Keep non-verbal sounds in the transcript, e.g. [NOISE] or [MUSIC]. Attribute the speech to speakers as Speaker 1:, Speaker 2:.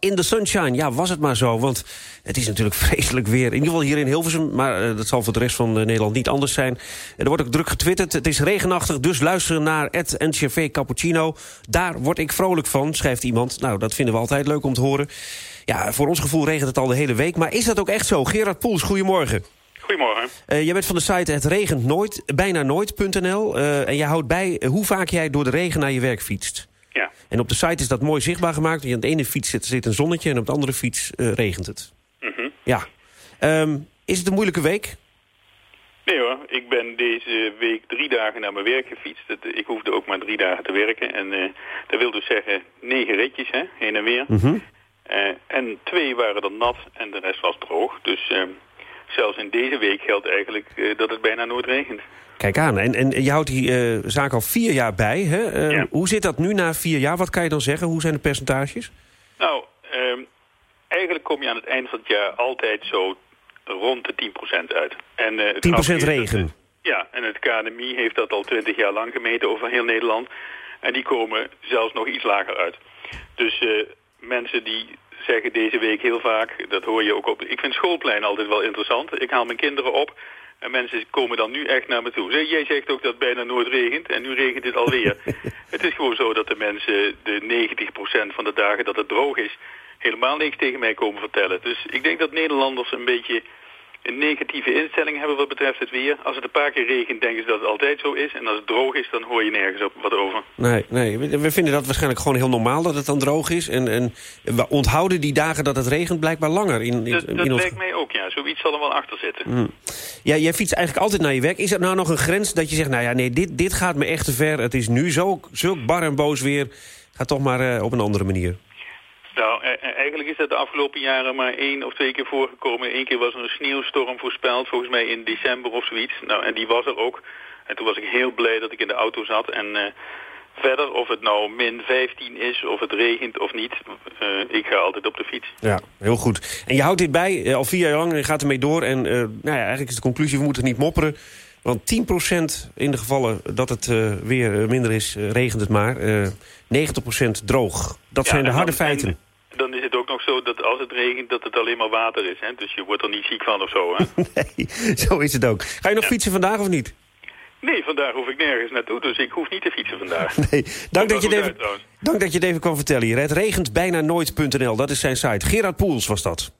Speaker 1: in the sunshine. Ja, was het maar zo, want het is natuurlijk [LAUGHS] vreselijk weer. In ieder geval hier in Hilversum, maar uh, dat zal voor de rest van uh, Nederland niet anders zijn. Er wordt ook druk getwitterd. Het is regenachtig, dus luisteren naar het NCV Cappuccino. Daar word ik vrolijk van, schrijft iemand. Nou, dat vinden we altijd leuk om te horen. Ja, voor ons gevoel regent het al de hele week. Maar is dat ook echt zo? Gerard Poels, goedemorgen.
Speaker 2: Goedemorgen.
Speaker 1: Uh, jij bent van de site het regent nooit, bijna nooit.nl. En jij houdt bij hoe vaak jij door de regen naar je werk fietst. En op de site is dat mooi zichtbaar gemaakt. Want aan de ene fiets zit, zit een zonnetje en op de andere fiets uh, regent het.
Speaker 2: Mm -hmm.
Speaker 1: Ja. Um, is het een moeilijke week?
Speaker 2: Nee hoor, ik ben deze week drie dagen naar mijn werk gefietst. Ik hoefde ook maar drie dagen te werken. En uh, dat wil dus zeggen negen ritjes, hè, heen en weer.
Speaker 1: Mm -hmm.
Speaker 2: uh, en twee waren dan nat en de rest was droog. Dus uh, zelfs in deze week geldt eigenlijk uh, dat het bijna nooit regent.
Speaker 1: Kijk aan. En, en je houdt die uh, zaak al vier jaar bij. Hè?
Speaker 2: Ja.
Speaker 1: Hoe zit dat nu na vier jaar? Wat kan je dan zeggen? Hoe zijn de percentages?
Speaker 2: Nou, uh, eigenlijk kom je aan het eind van het jaar altijd zo rond de 10% uit. En, uh,
Speaker 1: 10% regen?
Speaker 2: Ja, en het KNMI heeft dat al 20 jaar lang gemeten over heel Nederland. En die komen zelfs nog iets lager uit. Dus uh, mensen die zeggen deze week heel vaak, dat hoor je ook op... Ik vind schoolplein altijd wel interessant. Ik haal mijn kinderen op en mensen komen dan nu echt naar me toe. Jij zegt ook dat het bijna nooit regent en nu regent het alweer. [LAUGHS] het is gewoon zo dat de mensen de 90% van de dagen dat het droog is... helemaal niks tegen mij komen vertellen. Dus ik denk dat Nederlanders een beetje een negatieve instelling hebben wat betreft het weer. Als het een paar keer regent, denken ze dat het altijd zo is. En als het droog is, dan hoor je nergens op wat over.
Speaker 1: Nee, nee. we vinden dat waarschijnlijk gewoon heel normaal dat het dan droog is. En, en we onthouden die dagen dat het regent blijkbaar langer. In, in,
Speaker 2: dat dat
Speaker 1: in ons...
Speaker 2: lijkt mij ook, ja. Zoiets zal er wel achter zitten.
Speaker 1: Mm. Ja, jij fietst eigenlijk altijd naar je werk. Is er nou nog een grens dat je zegt, nou ja, nee, dit, dit gaat me echt te ver. Het is nu zo, zulk bar en boos weer. Ga toch maar uh, op een andere manier.
Speaker 2: Nou, eigenlijk is dat de afgelopen jaren maar één of twee keer voorgekomen. Eén keer was er een sneeuwstorm voorspeld, volgens mij in december of zoiets. Nou, en die was er ook. En toen was ik heel blij dat ik in de auto zat. En uh, verder, of het nou min 15 is, of het regent of niet, uh, ik ga altijd op de fiets.
Speaker 1: Ja, heel goed. En je houdt dit bij, uh, al vier jaar lang, en je gaat ermee door. En nou ja, eigenlijk is de conclusie, we moeten niet mopperen. Want 10% in de gevallen dat het weer minder is, regent het maar. 90% droog. Dat
Speaker 2: ja,
Speaker 1: zijn de harde feiten.
Speaker 2: En, dan is het ook zo dat als het regent dat het alleen maar water is. Hè? Dus je wordt er niet ziek van of zo. Hè? [LAUGHS]
Speaker 1: nee, zo is het ook. Ga je nog ja. fietsen vandaag of niet?
Speaker 2: Nee, vandaag hoef ik nergens naartoe, dus ik hoef niet te fietsen vandaag. [LAUGHS]
Speaker 1: Nee, dank dat, je even, dank dat je het even kwam vertellen hier. Het regent bijna nooit.nl, dat is zijn site. Gerard Poels was dat.